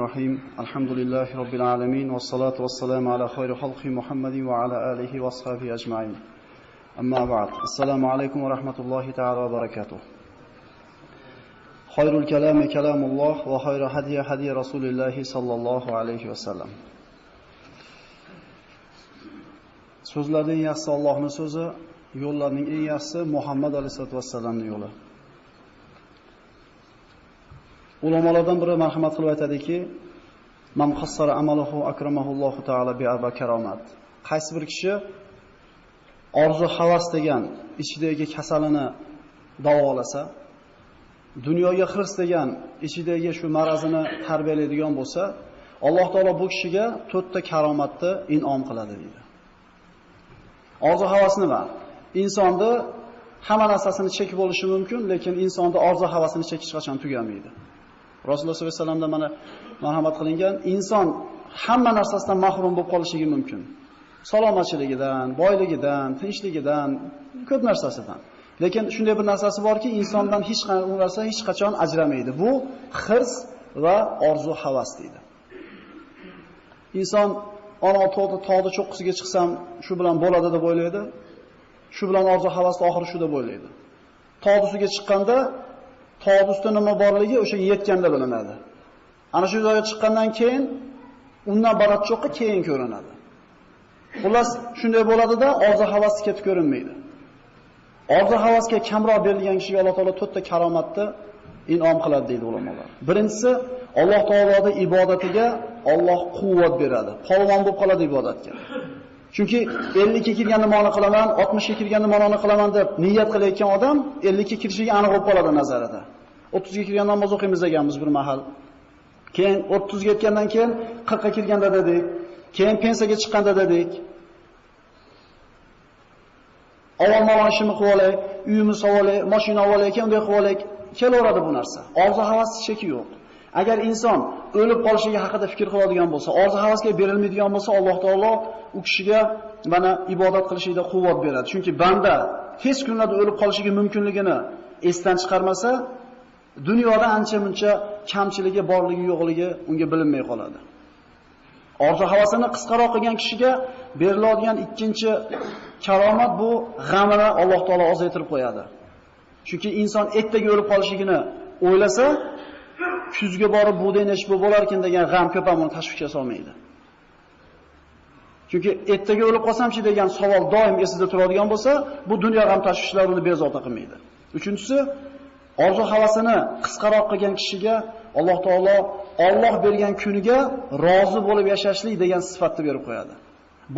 الرحيم الحمد لله رب العالمين والصلاة والسلام على خير خلق محمد وعلى آله وأصحابه أجمعين أما بعد السلام عليكم ورحمة الله تعالى وبركاته خير الكلام كلام الله وخير هدي هدي رسول الله صلى الله عليه وسلم So'zlarning yaxshisi Allohning so'zi, yo'llarning eng yaxshisi Muhammad alayhisolatu vassalamning yo'li. Ulamolardan biri marhamat qilib aytadiki, "Man qassara amalahu akramahullohu taala bi arba karomat." Qaysi bir kishi orzu havas degan ichidagi kasalini davolasa, dunyoga hirs degan ichidagi shu marazini tarbiyalaydigan bo'lsa, Alloh taolo bu kishiga to'rtta karomatni in'om qiladi deydi. Orzu havas nima? Insonni hamma narsasini chekib bo'lishi mumkin, lekin insonda orzu havasini chekish qachon tugamaydi. Rasululloh sollallohu alayhi vasallamda mana marhamat qilingan inson hamma narsasidan mahrum bo'lib qolishligi mumkin. Salomatchiligidan, boyligidan, tinchligidan, ko'p narsasidan. Lekin shunday bir narsasi borki, insondan hech qanday narsa hech qachon ajramaydi. Bu hirs va orzu havas deydi. Inson ana tog'da tog'da cho'qqisiga chiqsam, shu bilan bo'ladi deb o'ylaydi. Shu bilan orzu havasni oxiri shu deb o'ylaydi. Tog' ustiga chiqqanda tog' nima borligi o'sha yetganda bilinadi. Ana shu joyga chiqqandan keyin undan baland cho'qqa keyin ko'rinadi. Xullas shunday bo'ladida orzu havasi ketib ko'rinmaydi. Orzu havasga kamroq berilgan kishiga Alloh taolo to'rtta karomatni in'om qiladi deydi ulamolar. Birinchisi Alloh taoloning ibodatiga Alloh quvvat beradi. Polvon bo'lib qoladi ibodatga. Chunki 50 ga kirganni ma'no qilaman, 60 ga kirganni ma'no qilaman deb niyat qilayotgan odam 50 ga kirishiga aniq bo'lib qoladi nazarida. 30 ga kirgan namoz o'qiymiz deganmiz bir mahal. Keyin 30 ga yetgandan keyin 40 ga kirganda dedik. Keyin pensiyaga chiqqanda dedik. Avval mana ishimni qilib olay, uyimni sotib olay, mashina olay, keyin unday qilib olay, kelaveradi bu narsa. Orzu havas cheki yo'q. Agar inson o'lib qolishiga haqida fikr qiladigan bo'lsa, orzu havasga berilmaydigan bo'lsa, Alloh taolo u kishiga mana ibodat qilishida quvvat beradi. Chunki banda hech kunlarda o'lib qolishiga mumkinligini esdan chiqarmasa, dunyoda ancha-muncha kamchiligi borligi yo'qligi unga bilinmay qoladi. Orzu havasini qisqaroq qilgan kishiga beriladigan ikkinchi karomat bu g'amini Alloh taolo ozaytirib qo'yadi. Chunki inson ertaga o'lib qolishligini o'ylasa, kuzga borib bug'doy nesh bo'lib bo'larkan degan g'am ko'p ham uni tashvishga solmaydi. Chunki ertaga o'lib qolsamchi degan savol doim esida turadigan bo'lsa, bu dunyo g'am tashvishlari uni bezovta qilmaydi. Uchinchisi, orzu havasini qisqaroq qilgan kishiga Alloh taolo Alloh bergan kuniga rozi bo'lib yashashlik degan sifatni berib qo'yadi.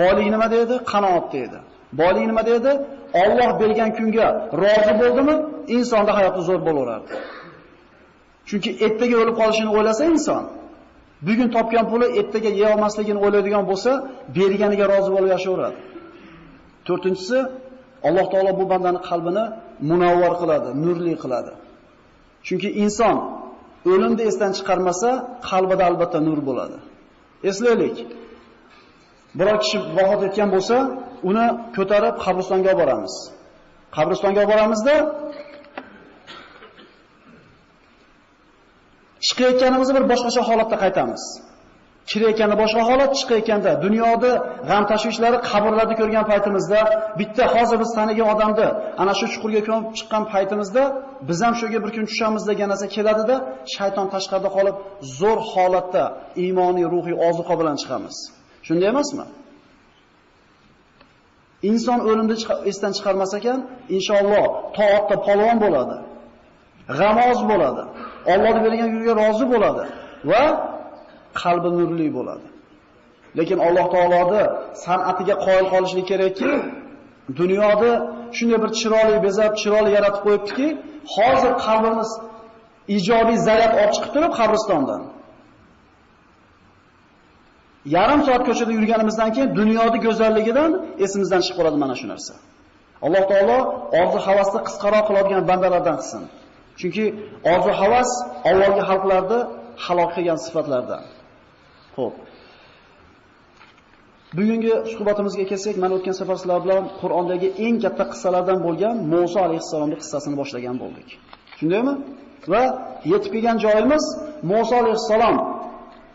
Boylik nima deydi? Qanoat deydi. Boylik nima deydi? Alloh bergan kunga rozi bo'ldimi, insonda hayoti zo'r bo'laveradi. Chunki ertaga o'lib qolishini o'ylasa inson, bugun topgan puli ertaga yeya olmasligini o'ylaydigan bo'lsa, berganiga rozi bo'lib yashayveradi. To'rtinchisi, Alloh taolo bu bandani qalbini munavvar qiladi, nurli qiladi. Chunki inson o'limni esdan chiqarmasa, qalbida albatta nur bo'ladi. Eslaylik. Biror kishi vafot etgan bo'lsa, uni ko'tarib qabristonga olib boramiz. Qabristonga olib boramizda chiqayotganimizni bir boshqacha holatda qaytamiz. Kirayotganda boshqa holat, chiqayotganda dunyoda g'am tashvishlari qabrlarni ko'rgan paytimizda, bitta hozir biz tanigan odamni ana shu chuqurga ko'mib chiqqan paytimizda biz ham shunga bir kun tushamiz degan narsa keladida, shayton tashqarida qolib zo'r holatda iymoniy, ruhiy ozuqa bilan chiqamiz. Shunday emasmi? Inson o'limni esdan chiqarmas ekan, inshaalloh toatda polvon bo'ladi. G'amoz bo'ladi. Allohning bergan yo'liga rozi bo'ladi va qalbi nurli bo'ladi. Lekin Alloh taoloni san'atiga qoyil qolishlik kerakki, dunyoda shunday bir chiroyli bezab, chiroyli yaratib qo'yibdiki, hozir qalbimiz ijobiy zaryad olib chiqib turib qabristondan. Yarim soat ko'chada yurganimizdan keyin dunyoning go'zalligidan esimizdan chiqib qoladi mana shu narsa. Alloh taolo orzu havasni qisqaroq qiladigan bandalardan qilsin. Chunki orzu havas avvalgi xalqlarda halok qilgan sifatlardan. Xo'p. Bugungi suhbatimizga kelsak, men o'tgan safar sizlar bilan Qur'ondagi eng katta qissalardan bo'lgan Musa alayhissalomning qissasini boshlagan bo'ldik. Shundaymi? Va yetib kelgan joyimiz Musa alayhissalom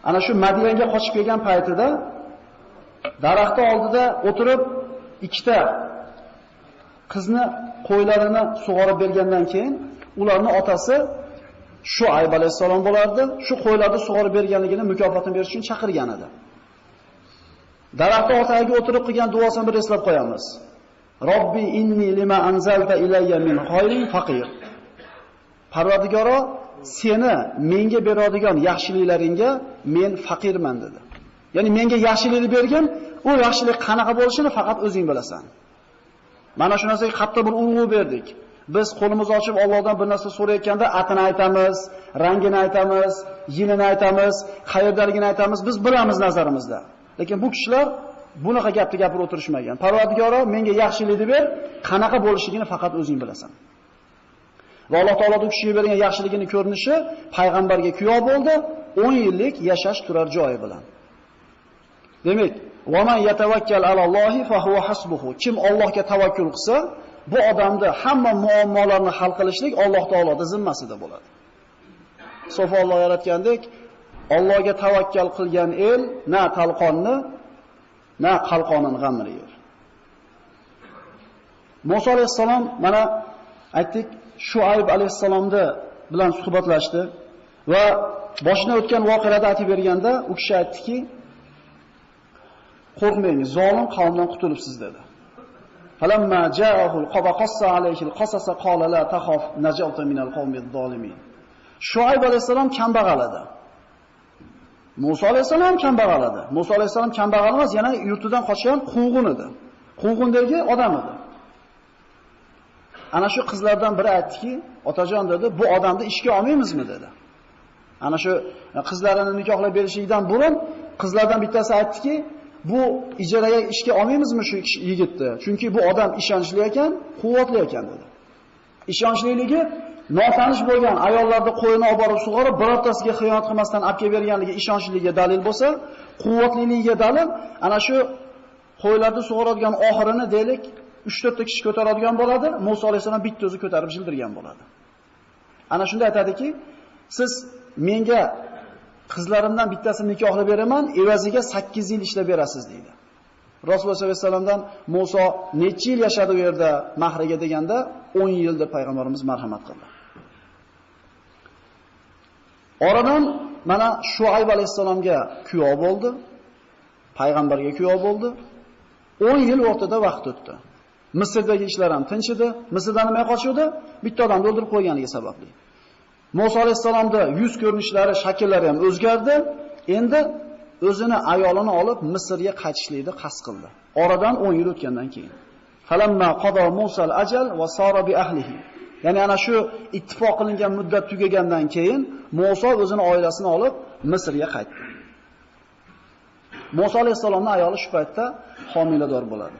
ana shu Madiyanga qochib kelgan paytida daraxtning oldida o'tirib ikkita qizni qo'ylarini sug'orib bergandan keyin ularni otasi shu Ayb alayhissalom bo'lardi. Shu qo'ylarni sug'orib berganligini mukofotini berish uchun chaqirgan edi. Daraxtning ortasiga o'tirib qilgan duosini bir eslab qo'yamiz. Robbi inni lima anzalta ilayya min khayrin faqir. Parvardigoro, seni menga beradigan yaxshiliklaringga men faqirman dedi. Ya'ni menga yaxshilikni bergin, u yaxshilik qanaqa bo'lishini faqat o'zing bilasan. Mana shu narsaga qattiq bir urg'u berdik. Biz qo'limizni ochib Allohdan bir narsa so'rayotganda atini aytamiz, rangini aytamiz, yilini aytamiz, qayerdaligini aytamiz, biz bilamiz nazarimizda. Lekin bu kishilar bunaqa gapni gapirib o'tirishmagan. Parvardigoro menga yaxshilikni ber, qanaqa bo'lishligini faqat o'zing bilasan. Va Alloh taolodan kishiga bergan yaxshiligini ko'rinishi payg'ambarga kuyov bo'ldi 10 yillik yashash turar joyi bilan. Demak, "Va man yatawakkal alallohi fa huwa hasbuhu." Kim Allohga tavakkul qilsa, bu odamni hamma muammolarni hal qilishlik Alloh taoloning zimmasida bo'ladi. Sofa Alloh yaratgandek, Allohga tavakkal qilgan el na talqonni, na qalqonin g'amini yer. Musa alayhissalom mana aytdik, Shuayb alayhissalomni bilan suhbatlashdi va boshini o'tgan voqealarni aytib berganda u kishi aytdiki, qo'rqmang, zolim qavmdan qutulibsiz dedi. فلما جاءه al-qabaqassa alayhi القصص قال لا la نجوت من min al-qawmi adh-dhalimin. Shuayb alayhisalom kambag'al edi. Musa alayhisalom kambag'al edi. Musa alayhisalom kambag'al emas, yana yurtidan qochgan quvg'in edi. Quvg'indagi odam edi. Ana shu qizlardan biri aytdiki, "Otajon" dedi, "Bu odamni ishga olmaymizmi?" dedi. Ana shu qizlarini nikohlab berishlikdan burun qizlardan bittasi aytdiki, "Bu ijaraga ishga olmaymizmi shu yigitni? Chunki bu odam ishonchli ekan, quvvatli ekan" dedi. Ishonchliligi notanish bo'lgan ayollarni qo'yini olib borib sug'orib, birortasiga xiyonat qilmasdan olib kelib berganligi ishonchligiga dalil bo'lsa, quvvatliligiga dalil ana shu qo'ylarni sug'oradigan oxirini deylik 3-4 ta kishi ko'taradigan bo'ladi, Musa alayhisalom bitta o'zi ko'tarib jildirgan bo'ladi. Ana shunda aytadiki, siz menga qizlarimdan bittasini nikohlab beraman, evaziga 8 yil ishlab berasiz deydi. Rasululloh sollallohu alayhi vasallamdan Musa necha yil yashadi u yerda mahriga deganda 10 yil deb payg'ambarimiz marhamat qildi. Oradan mana Shuayb alayhisalomga kuyov bo'ldi, payg'ambarga kuyov bo'ldi. 10 yil o'rtada vaqt o'tdi. Misrdagi ishlar ham tinch edi. Misrdan nima qochuvdi? Bitta odamni o'ldirib qo'yganligi sababli. Musa alayhisalomda yuz ko'rinishlari, shakllari ham o'zgardi. Endi o'zini ayolini olib Misrga qaytishlikni qasd qildi. Oradan 10 yil o'tgandan keyin. Falamma qada Musa al-ajal va sara bi ahlihi. Ya'ni ana shu ittifoq qilingan muddat tugagandan keyin Musa o'zini oilasini olib Misrga qaytdi. Musa alayhisalomning ayoli shu paytda homilador bo'ladi.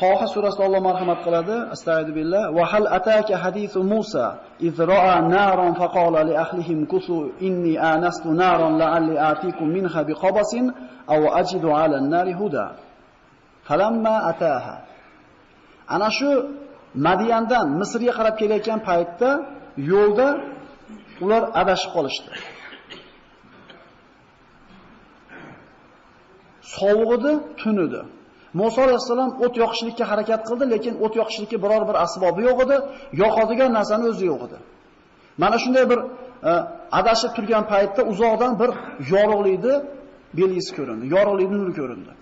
Toha surasida Alloh marhamat qiladi. Astagfirullah. Va hal ataka hadithu Musa iz ra'a naran faqala li ahlihim kusu inni anastu naran la'alli atikum minha biqabasin aw ajidu 'ala an-nari huda. Falamma ataha. Ana shu Madiyandan Misrga qarab kelayotgan paytda yo'lda ular adashib qolishdi. Sovuq edi, tun edi. Musa alayhissalom o't yoqishlikka harakat qildi, lekin o't yoqishlikka biror bir asbobi yo'q edi, yoqadigan narsani o'zi yo'q edi. Mana shunday bir e, adashib turgan paytda uzoqdan bir yorug'likni belgisi ko'rindi, yorug'likning nuri ko'rindi.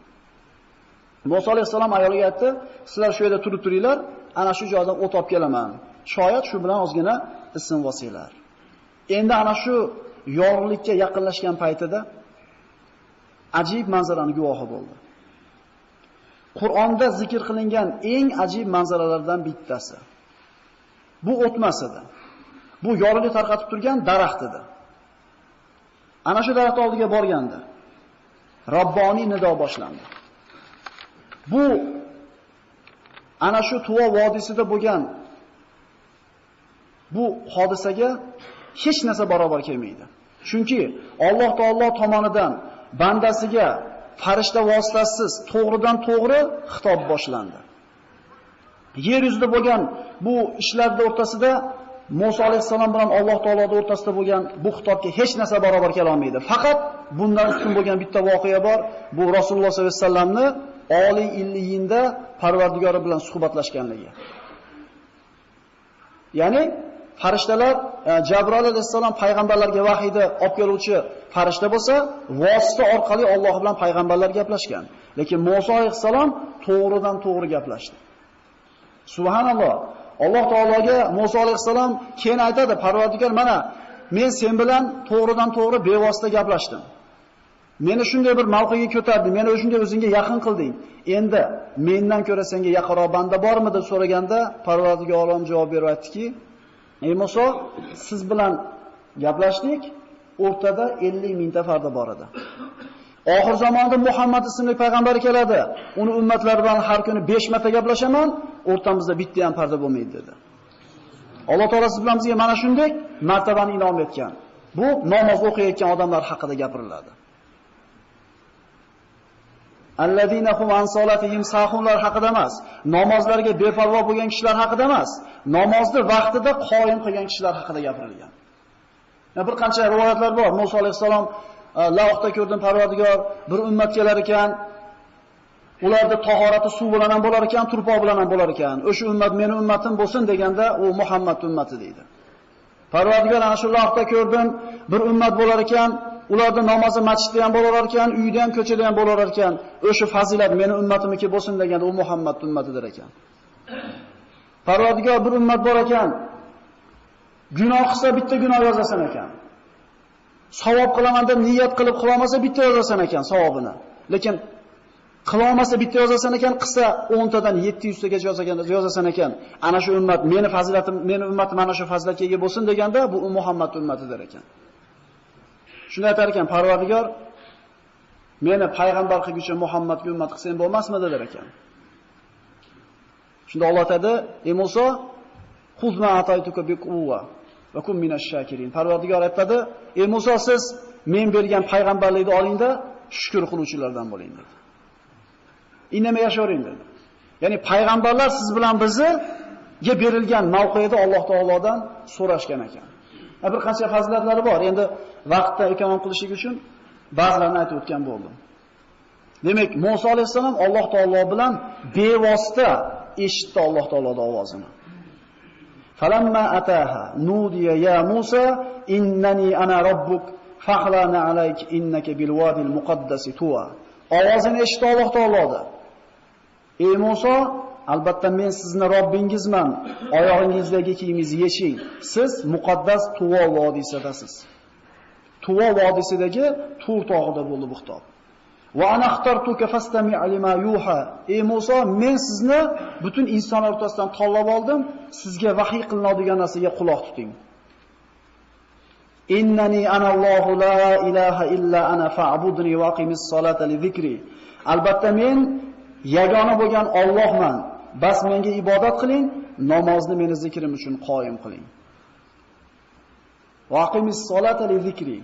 Musa alayhissalom ayoliga aytdi, "Sizlar shu yerda turib turinglar, ana shu joydan o't olib kelaman. Shoyat shu bilan ozgina isin vosinglar." Endi ana shu yorug'likka yaqinlashgan paytida ajib manzarani guvohi bo'ldi. Qur'onda zikr qilingan eng ajib manzaralardan bittasi. Bu o'tmas edi. Bu yorug'lik tarqatib turgan daraxt edi. Ana shu daraxt oldiga borganda Robboniy nido boshlandi. Bu ana shu Tuvo vodiysida bo'lgan bu hodisaga hech narsa barobar kelmaydi. Chunki Alloh taolo tomonidan bandasiga farishta vositasiz to'g'ridan to'g'ri xitob boshlandi. Yer yuzida bo'lgan bu ishlarning o'rtasida Musa alayhissalom bilan Alloh taoloning o'rtasida bo'lgan bu xitobga hech narsa barobar kela olmaydi. Faqat bundan ustun bo'lgan bitta voqea bor. Bu Rasululloh sollallohu alayhi vasallamni oliy illiyinda Parvardigori bilan suhbatlashganligi. Ya'ni farishtalar e, Jabroil alayhisalom payg'ambarlarga vahiyni olib keluvchi farishta bo'lsa, vosita orqali Alloh bilan payg'ambarlar gaplashgan. Lekin Musa alayhissalom to'g'ridan to'g'ri gaplashdi. Subhanalloh. Alloh taologa Musa alayhissalom keyin aytadi, Parvardigor, mana men sen bilan to'g'ridan to'g'ri bevosita gaplashdim. Meni shunday bir mavqega ko'tarding, meni shunday o'zingga yaqin qilding. Endi mendan ko'ra senga yaqinroq banda bormi deb so'raganda, Parvardigor olam javob berib aytdiki, Ey Musa, siz bilan gaplashdik, o'rtada 50 mingta farda bor edi. Oxir zamonda Muhammad ismli payg'ambar keladi. Uni ummatlar bilan har kuni 5 marta gaplashaman, o'rtamizda bitta ham farda bo'lmaydi dedi. Alloh taolo siz bilan bizga mana shunday martabani inom etgan. Bu namoz o'qiyotgan odamlar haqida gapiriladi. Allazina hum an solatihim sahunlar haqida emas, namozlarga befarvo bo'lgan kishilar haqida emas, namozni vaqtida qoyim qilgan kishilar haqida gapirilgan. Bir qancha rivoyatlar bor. Musa alayhisalom e, lavhda ko'rdim Parvardigor bir ummat kelar ekan, ularda tahorati suv bilan ham bo'lar ekan, turpoq bilan ham bo'lar ekan. O'sha ummat meni ummatim bo'lsin deganda u Muhammad ummati deydi. Parvardigor ana shu lavhda ko'rdim, bir ummat bo'lar ekan, ularda namozi masjidda ham bo'lar ekan, uyda ham, ko'chada ham bo'lar ekan. O'sha fazilat meni ummatimniki bo'lsin deganda u Muhammad ummatidir ekan. Parvardigor bir ummat bor ekan. Gunoh qilsa bitta gunoh yozasan ekan. Savob qilaman deb niyat qilib qilolmasa bitta yozasan ekan savobini. Lekin qilolmasa bitta yozasan ekan, qilsa 10 tadan 700 tagacha yozagan yozasan ekan. Ana shu ummat meni fazilatim, meni ummatim mana shu fazilatga ega bo'lsin deganda bu Muhammad ummatidir ekan. Shunda aytar ekan Parvardigor meni payg'ambar qilguchi Muhammadga ummat qilsang bo'lmasmidi der ekan. Shunda Alloh aytadi: "Ey Musa, xuz ma ataytuka bi quwwa va kun minash shakirin." Parvardigor aytadi: "Ey Musa, siz men bergan payg'ambarlikni olingda shukr qiluvchilardan bo'ling" dedi. Indamay yashavering dedi. Ya'ni payg'ambarlar siz bilan bizga berilgan mavqeda Alloh taolodan so'rashgan ekan. Bir qancha fazilatlari bor. Endi vaqtda e'lon qilishlik uchun ba'zilarini aytib o'tgan bo'ldim. Demak, Musa alayhissalom Alloh taolo bilan bevosita eshitdi Alloh taoloning ovozini. Falamma ataha nudiya ya Musa innani ana robbuk fahlana alayk innaka bil muqaddasi tuwa. Ovozini eshitdi Alloh taoloda. Ey Musa, albatta men sizni Robbingizman. Oyog'ingizdagi kiyimingizni yeching. Siz muqaddas Tuvo vodiysidasiz. Tuvo vodiysidagi Tur tog'ida bo'ldi bu xitob. Va ana xtartuka fastami' alima yuha. Ey Musa, men sizni butun insonlar o'rtasidan tanlab oldim. Sizga vahiy qilinadigan narsaga quloq tuting. Innani anallohu la ilaha illa ana fa'budni va aqimis solata li zikri. Albatta men yagona bo'lgan Allohman. Bas menga ibodat qiling, namozni meni zikrim uchun qoyim qiling. Vaqimis solata li zikri.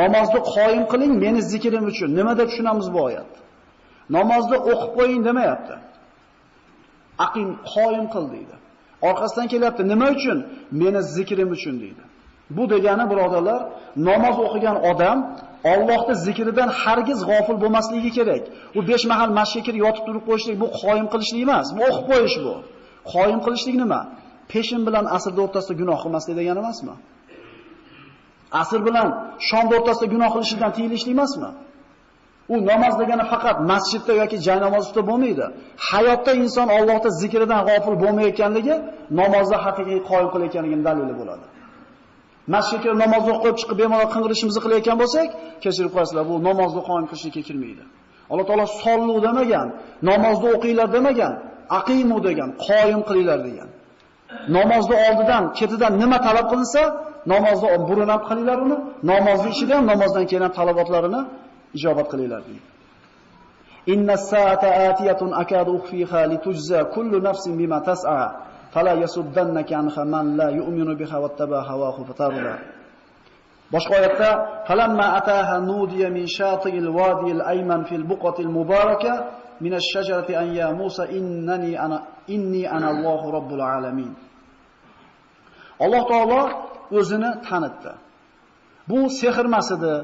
Namozni qoyim qiling meni zikrim uchun. Nimada tushunamiz bu oyat? Namozni o'qib qo'ying demayapti. Aqim qoyim qil deydi. Orqasidan kelyapti. Nima uchun? Meni zikrim uchun deydi. Bu degani birodarlar, namoz o'qigan odam Allohning zikridan hargiz g'ofil bo'lmasligi kerak. U 5 mahal masjidga kirib yotib turib qo'yishlik bu qoyim qilishlik emas, bu o'qib qo'yish bu. Qoyim qilishlik nima? Peshin bilan asrda o'rtasida gunoh qilmaslik degani emasmi? Asr bilan shomda o'rtasida gunoh qilishdan tiyilishlik emasmi? U namoz degani faqat masjidda yoki joy namozida bo'lmaydi. Hayotda inson Allohning zikridan g'ofil bo'lmayotganligi namozda haqiqiy qoyim qilayotganligining dalili bo'ladi. Masjidga namoz o'qib chiqib bemalol qing'irishimizni qilayotgan bo'lsak, kechirib qo'yasizlar, bu namozni qoyim qilishga kirmaydi. Alloh taolo sollu demagan, namozni o'qinglar demagan, aqimu degan, qoyim qilinglar degan. Namozni oldidan, ketidan nima talab qilinsa, namozni burun ham qilinglar uni, namozni ichida ham namozdan keyin ham talabotlarini ijobat qilinglar deydi. Inna sa'ata atiyatun akadu ukhfiha litujza kullu nafsin bima tas'a. Fala yasuddannaka anha man la yu'minu biha wattaba hawahu fatarda. Boshqa oyatda falamma ataha nudiya min shati'il al-ayman fil buqatil mubaraka min ash-shajarati an ya Musa innani ana inni ana Allohu rabbul alamin. Alloh taolo o'zini tanitdi. Bu sehr emas edi,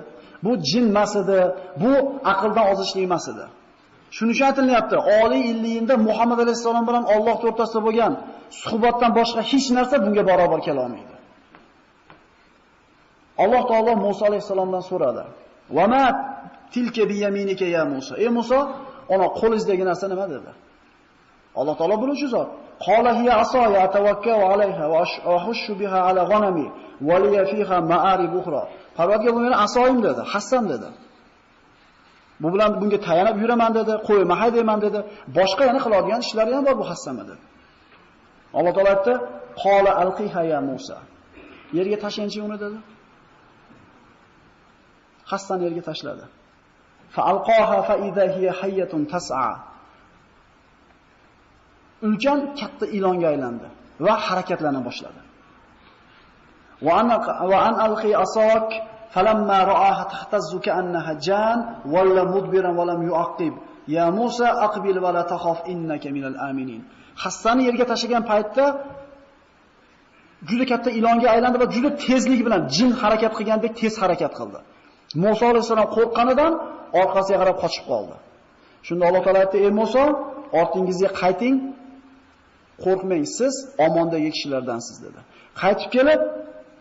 bu jin emas edi, bu aqldan ozishlik emas edi. Shuni uchun aytilyapti, oliy illiyinda Muhammad alayhisalom bilan Alloh to'rtasida bo'lgan suhbatdan boshqa hech narsa bunga barobar kela olmaydi. Alloh taolo Musa alayhisalomdan so'radi: "Va ma tilka bi yaminika ya Musa?" Ey Musa, ona qo'lingizdagi narsa nima dedi? Alloh taolo biluvchi zot. Qala hiya asoya atawakkau alayha va ahushu biha ala ghanami va liya fiha ma'arib ukhra. Parvardigor bu meni asoyim dedi, hassam dedi. Bu bilan bunga tayanib yuraman dedi, qo'yma haydayman dedi. Boshqa yana qiladigan ishlari ham bor bu hassama dedi. Alloh taolo aytdi: "Qola alqiha ya Musa." Yerga tashlanchi uni dedi. Hassan yerga tashladi. Fa alqaha fa idha hiya hayyatun tas'a. ulkan katta ilonga aylandi va harakatlana boshladi. Va an va an alqi asak falamma ra'aha tahtazzu ka'annaha jan walla mudbiran wa lam yu'aqib. Ya Musa aqbil wa la takhaf innaka minal aminin. Hassani yerga tashlagan paytda juda katta ilonga aylandi va juda tezlik bilan jin harakat qilgandek tez harakat qildi. Musa alayhisalom qo'rqqanidan orqasiga qarab qochib qoldi. Shunda Alloh taolay aytdi: "Ey Musa, ortingizga qayting, qo'rqmang, siz omondagi kishilardansiz dedi. Qaytib kelib,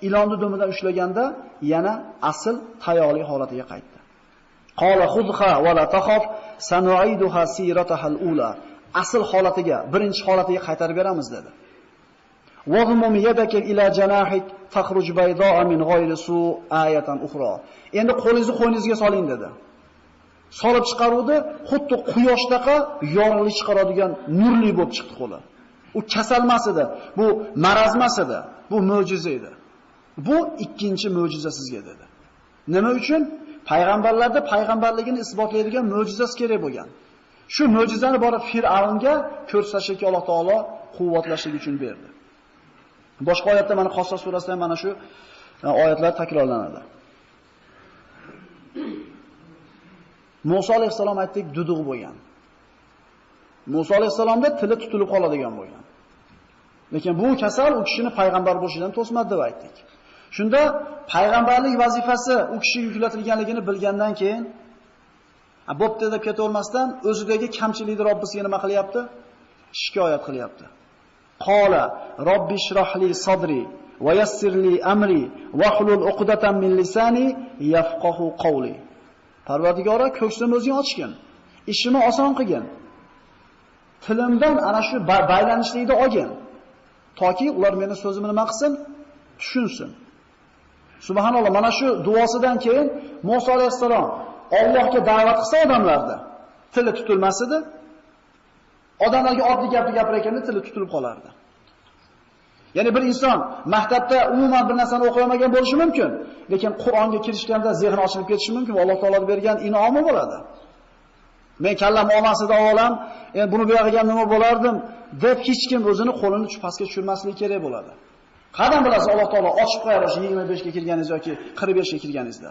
ilonni dumidan ushlaganda yana asl tayoqli holatiga qaytdi. Qala khudha va la takhaf sanu'iduha siratahal ula. Asl holatiga, birinchi holatiga qaytarib beramiz dedi. Wazmum yadaka ila janahik takhruj bayda'a min ghayri su ayatan ukhra. Endi qo'lingizni qo'yningizga soling dedi. Solib chiqaruvdi, xuddi quyoshdaqa yorug'lik chiqaradigan nurli bo'lib chiqdi qo'li. U kasalmas edi, bu marazmas edi, bu mo'jiza edi. Bu ikkinchi mo'jiza sizga dedi. Nima uchun? Payg'ambarlarda payg'ambarligini isbotlaydigan mo'jizasi kerak bo'lgan. Shu mo'jizani borib Fir'avnga ko'rsatishga Alloh taolo quvvatlashlik uchun berdi. Boshqa oyatda mana Qassos surasida mana shu e, oyatlar takrorlanadi. Musa alayhisalom aytdik duduq bo'lgan. Musa alayhisalomda tili tutilib qoladigan bo'lgan. Lekin bu kasal u kishini payg'ambar bo'lishidan to'smadi deb aytdik. Shunda payg'ambarlik vazifasi u kishiga yuklatilganligini bilgandan keyin bo'pti deb ketavermasdan o'zidagi kamchilikni Robbisiga nima qilyapti? Shikoyat qilyapti. Qola robbi shrohli sadri va yassirli amri va hlul uqdatan min lisani yafqahu qawli. Parvardigora ko'ksimni o'zing ochgin. Ishimni oson qilgin. Tilimdan ana shu baylanishlikni olgin. Toki ular meni so'zimni nima qilsin? Tushunsin. Subhanalloh, mana shu duosidan keyin Musa alayhissalom Allohga da'vat qilsa odamlarda tili tutilmas edi. Odamlarga oddiy gapni gapirayotganda tili tutilib qolardi. Ya'ni bir inson maktabda umuman bir narsani o'qimagan bo'lishi mumkin, lekin Qur'onga kirishganda zehni ochilib ketishi mumkin va Alloh taolo bergan inomi bo'ladi. Men kallam olmasida olam, endi buni buyog'iga nima bo'lardim deb hech kim o'zini qo'lini pastga tushirmasligi kerak bo'ladi. Qadam bilasiz Alloh taolo ochib qo'yar o'sha 25 ga kirganingiz yoki 45 ga kirganingizda.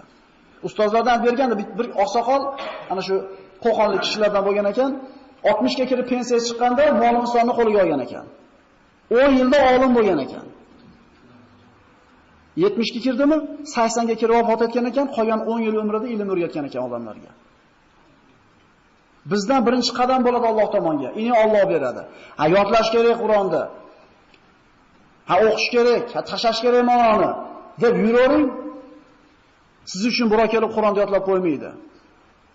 Ustozlardan bergan bir oqsoqol ana shu qo'qonlik kishilardan bo'lgan ekan, 60 ga kirib pensiya chiqqanda Mo'g'ulistonning qo'liga olgan ekan. 10 yilda olim bo'lgan ekan. 70 ga kirdimi? 80 ga kirib vafot etgan ekan, qolgan 10 yil umrida ilm o'rgatgan ekan odamlarga. Bizdan birinchi qadam bo'ladi Alloh tomonga. Ini Alloh beradi. Ha yodlash kerak Qur'onni. Ha o'qish kerak, ha tashlash kerak ma'noni deb yuravering. Siz uchun birov kelib Qur'onni yodlab qo'ymaydi.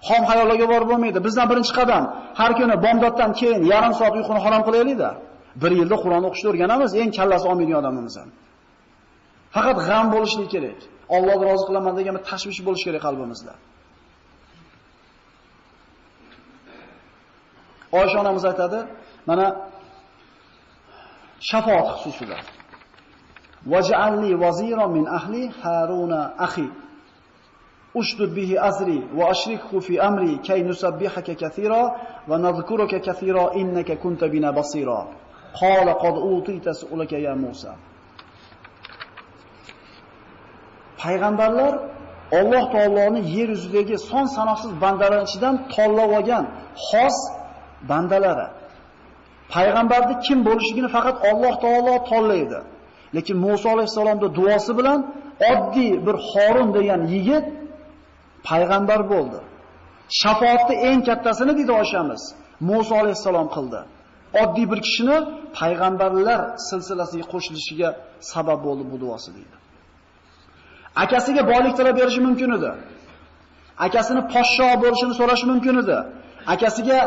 Xom xayollarga borib bo'lmaydi. Bizdan birinchi qadam har kuni bomdoddan keyin yarim soat uyquni harom qilaylik-da. Bir yilda Qur'on o'qishni o'rganamiz, eng kallasi olmaydigan odamimiz ham. Faqat g'am bo'lishi kerak. Allohni rozi qilaman degan bir tashvish bo'lishi kerak qalbimizda. Oysha onamiz aytadi, mana shafaat xususida. Vaj'alni vaziran min ahli Haruna akhi. Ushdud bihi azri va ashrikhu fi amri kay nusabbihaka kathira va nadhkuruka kathira innaka kunta bina basira. Qala qad utita su'laka ya Musa. Payg'ambarlar Alloh taoloning yer yuzidagi son sanoqsiz bandalar ichidan tanlab olgan xos bandalari. Payg'ambarni kim bo'lishligini faqat Alloh taolo tanlaydi. Lekin Musa alayhisalomning duosi bilan oddiy bir Horun degan yigit payg'ambar bo'ldi. Shafoatni eng kattasini dedi oshamiz. Musa alayhisalom qildi. Oddiy bir kishini payg'ambarlar silsilasiga qo'shilishiga sabab bo'ldi bu duosi deydi. Akasiga boylik tilab berishi mumkin edi. Akasini poshsho bo'lishini so'rashi mumkin edi. Akasiga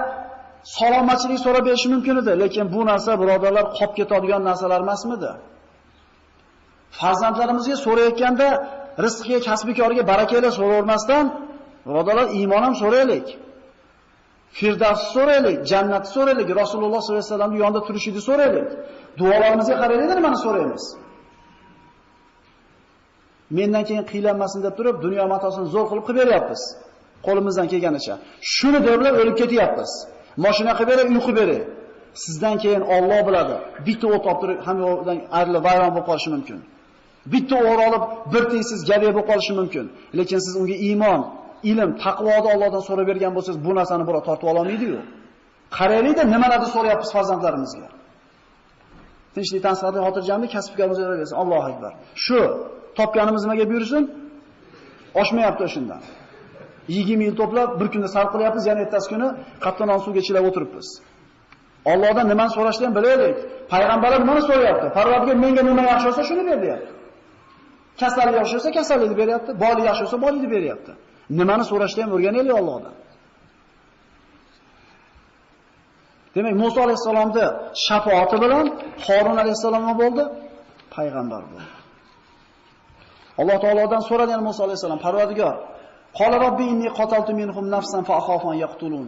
salomatchilik so'rab berishi mumkin edi, lekin bu narsa birodarlar qolib ketadigan narsalar emasmidi? Farzandlarimizga so'rayotganda rizqiga, kasbikoriga barakayla so'ravermasdan, birodarlar iymon ham so'raylik. Firdavs so'raylik, jannat so'raylik, Rasululloh sollallohu alayhi vasallamning yonida turishini so'raylik. Duolarimizga qaraylik, nimani so'raymiz? Mendan keyin qiylanmasin deb turib, dunyo matosini zo'r qilib qilib beryapmiz. Qo'limizdan kelganicha. Shuni deblab o'lib ketyapmiz. Mashina qilib beray, uy qilib beray. Sizdan keyin Alloh biladi. Bitta o't olib turib, hammadan ayrilib vayron bo'lib qolishi mumkin. Bitta o'g'ri olib, bir tengsiz gadoy bo'lib qolishi mumkin. Lekin siz unga iymon, ilm, taqvoni Allohdan so'rab bergan bo'lsangiz, bu narsani birov tortib olmaydi-yu. Qaraylik-da, nimalarni so'rayapmiz farzandlarimizga. Tinchlik, tansiqlik, xotirjamlik kasb-korimizga bersin. Allohu akbar. Shu topganimiz nimaga buyursin? Oshmayapti o'shandan. 20 yil to'plab bir kunda sarf qilyapmiz, yana ertasi kuni qattiq suvga chilab o'tiribmiz. Allohdan nimani so'rashni ham bilaylik. Payg'ambarlar nimani so'rayapti? Parvardigor menga nima yaxshi bo'lsa, shuni ber deyapti. Kasallik yaxshi bo'lsa, kasallikni beryapti, boylik yaxshi bo'lsa, boylikni beryapti. Nimani so'rashni ham o'rganaylik Allohdan. Demak, Musa alayhisalomni shafoati bilan Harun alayhisalom bo'ldi? Payg'ambar bo'ldi. Alloh taolodan so'radi Musa alayhisalom, Parvardigor, Qala robbi inni qataltu minhum nafsan fa akhafu an yaqtulun.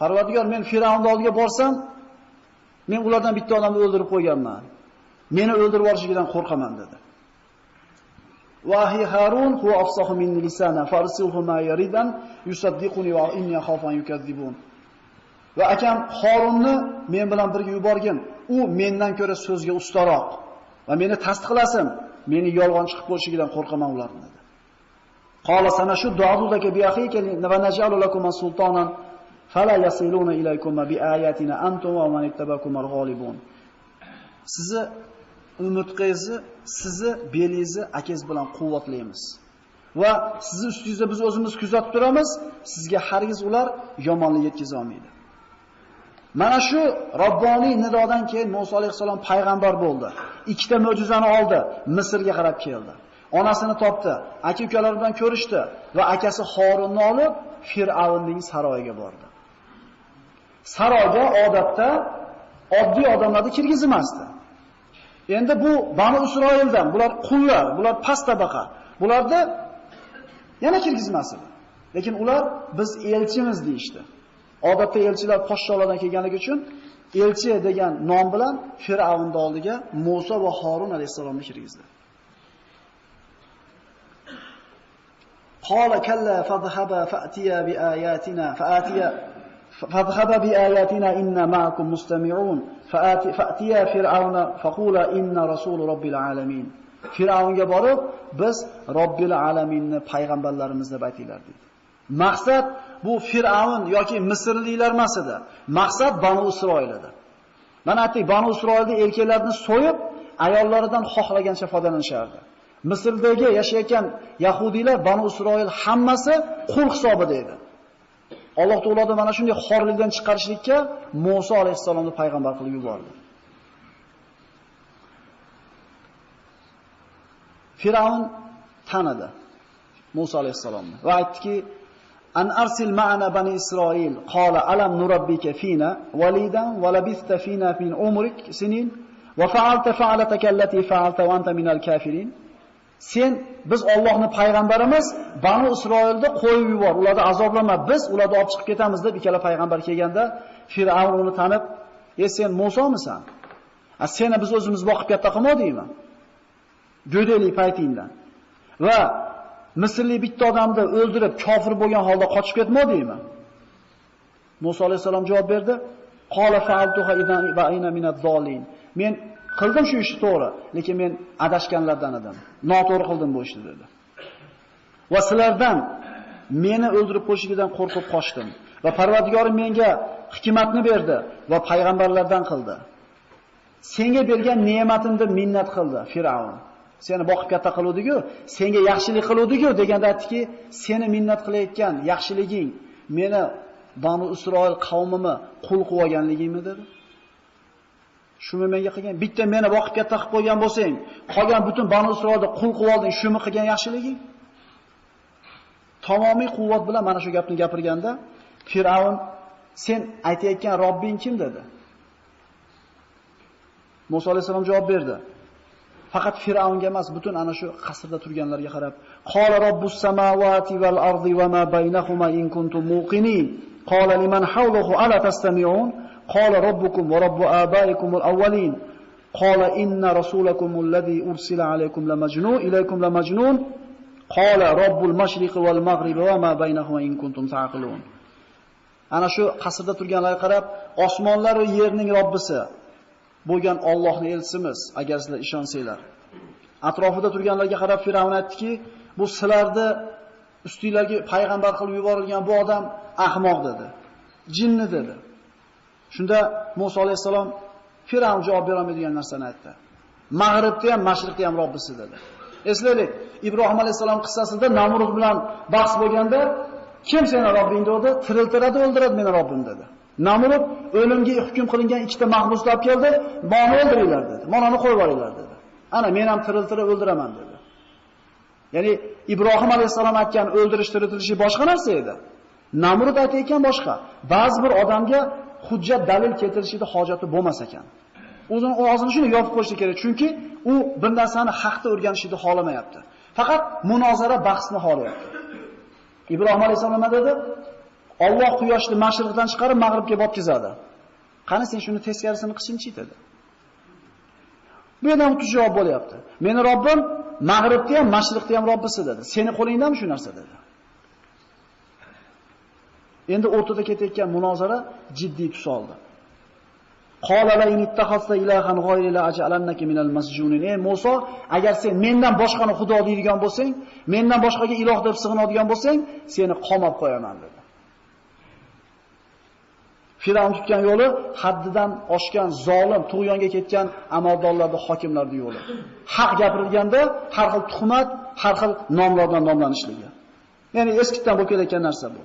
Parvardigor, men Firavnning oldiga borsam, men ulardan bitta odamni o'ldirib qo'yganman. Meni o'ldirib yuborishidan qo'rqaman dedi. Vahi Harun huwa afsahu minni lisana farsilhu ma yaridan yusaddiquni wa inni akhafu an. Va akam Harunni men bilan birga yuborgin. U mendan ko'ra so'zga ustaroq va meni tasdiqlasin. Meni yolg'on chiqib qolishidan qo'rqaman ularni dedi. Qala shu adudaka bi akhika va naj'alu lakum sultanan fala yasiluna ilaykum bi ayatina antum va man ittabakum al-ghalibun. Sizni umutqingizni, sizni belingizni akangiz bilan quvvatlaymiz. Va sizni ustingizda biz o'zimiz kuzatib turamiz, sizga hargiz ular yomonlik yetkaza olmaydi. Mana shu Robboniy nidodan keyin Musa alayhisalom payg'ambar bo'ldi. Ikkita mo'jizani oldi, Misrga qarab keldi. Onasini topdi, aka-ukalari bilan ko'rishdi va akasi Horunni olib Fir'avnning saroyiga bordi. Saroyga odatda oddiy odamlarni kirgizmasdi. Endi bu Bani Isroildan, bular qullar, bular past tabaqa. Bularni yana kirgizmasin. Lekin ular biz elchimiz deyishdi. Odatda elchilar podshohlardan kelganligi uchun elchi degan nom bilan Fir'avnning oldiga Musa va Harun alayhisalomni kirgizdi. Qala kalla fadhhaba fa'tiya bi ayatina fa'atiya فاذهبا بآياتنا إنا معكم مستمعون فآتي فأتيا فرعون فقولا إن رسول رب العالمين Firavunga borib, biz Robbil alaminni payg'ambarlarimiz deb aytinglar dedi. Maqsad bu Firavun yoki Misrliklar emas edi. Maqsad Banu Isroil edi. Mana aytdik, Banu Isroilda erkaklarni so'yib, ayollaridan xohlagancha foydalanishardi. Misrdagi yashayotgan yahudiylar Banu Isroil hammasi qul hisobida edi. Alloh taolodan mana shunday xorlikdan chiqarishlikka Musa alayhisalomni payg'ambar qilib yubordi. Firavn tanidi Musa alayhisalomni va aytdiki: "An arsil ma'ana bani Isroil, qala alam nurabbika fina walidan va labista fina min umrik sinin va fa'alta fa'alataka allati fa'alta wa anta minal kafirin." Sen biz Allohning payg'ambarimiz, Banu Isroilni qo'yib yubor, ularni azoblama, biz ularni olib chiqib ketamiz deb ikkala payg'ambar kelganda Fir'avn uni tanib, "Ey sen Musomisan? A seni biz o'zimiz boqib katta qilmadikmi? Go'daylik paytingdan. Va Misrlik bitta odamni o'ldirib, kofir bo'lgan holda qochib ketmadingmi?" Musa alayhisalom javob berdi: "Qala fa'altuha idan va ayna minad dolin." Men Qildim shu ishni to'g'ri, lekin men adashganlardan edim. Noto'g'ri qildim bu ishni dedi. Va sizlardan meni o'ldirib qo'yishidan qo'rqib qochdim va Parvardigorim menga hikmatni berdi va payg'ambarlardan qildi. senga bergan ne'matimni minnat qildi Firavn. Seni boqib katta qiluvdi-ku, senga yaxshilik qiluvdi-ku deganda aytdiki, seni minnat qilayotgan yaxshiliging meni Banu Isroil qavmimi qul qilib olganligingmi dedi. Shuni menga qilgan, bitta meni boqib katta qilib qo'ygan bo'lsang, qolgan butun Banu Isroilni qul qilib olding, shuni qilgan yaxshiliging? Tamomiy quvvat bilan mana shu gapni gapirganda Firavn sen aytayotgan Robbing kim dedi. Musa alayhisalom javob berdi. Faqat Firavnga emas, butun ana shu qasrda turganlarga qarab, "Qala robbus samawati val ardi va ma baynahuma in kuntum muqinin." Qala liman hawluhu ala tastami'un? Qala robbukum va robbu abaikumul avvalin. Qala inna rasulakum alladhi ursila alaykum la majnun ilaykum la majnun. Qala robbul mashriqi val maghribi va ma baynahuma in kuntum taqilun. Ana shu qasrda turganlarga qarab, osmonlar va yerning Robbisi bo'lgan Allohni elsimiz, agar sizlar ishonsanglar. Atrofida turganlarga qarab Firavn aytdiki, bu sizlarni ustinglarga payg'ambar qilib yuborilgan bu odam ahmoq dedi. Jinni dedi. Shunda Musa alayhisalom Firavn javob bera olmaydigan narsani aytdi. Mag'ribda ham, mashriqda ham Robbisi dedi. Eslaylik, Ibrohim alayhisalom qissasida Namrud bilan bahs bo'lganda kim seni Robbing dedi? Tiriltiradi, o'ldiradi meni Robbim dedi. Namrud o'limga hukm qilingan ikkita mahbuslar keldi, "Meni o'ldiringlar" dedi. "Manoni qo'yib yuboringlar" dedi. Ana men ham tiriltirib o'ldiraman dedi. Ya'ni Ibrohim alayhisalom aytgan o'ldirish tiriltirishi boshqa narsa edi. Namrud aytayotgan boshqa. Ba'zi bir odamga hujjat dalil keltirishida hojati bo'lmas ekan. O'zini og'zini shuni yopib qo'yishi kerak, chunki u bir narsani haqda o'rganishni xohlamayapti. Faqat munozara bahsni xohlayapti. Ibrohim alayhisalom nima dedi? Alloh quyoshni mashriqdan chiqarib mag'ribga botkizadi. Qani sen shuni teskarisini qilsinchi dedi. Bu yerdan o'tib javob bo'lyapti. Meni Robbim mag'ribda ham, mashriqda ham Robbisi dedi. Seni qo'lingdami shu narsa dedi. Endi o'rtada ketayotgan munozara jiddiy tus oldi. Qala la in ilahan ghayri la aj'alannaka minal masjunin. Ey Musa, agar sen mendan boshqani xudo deydigan bo'lsang, mendan boshqaga iloh deb sig'inadigan bo'lsang, seni qamab qo'yaman dedi. Firavn tutgan yo'li haddidan oshgan zolim, tug'yonga ketgan amaldorlarni, hokimlarning yo'li. Haq gapirilganda har xil tuhmat, har xil nomlardan nomlanishligi. Ya'ni eskidan bo'lib kelayotgan narsa bu.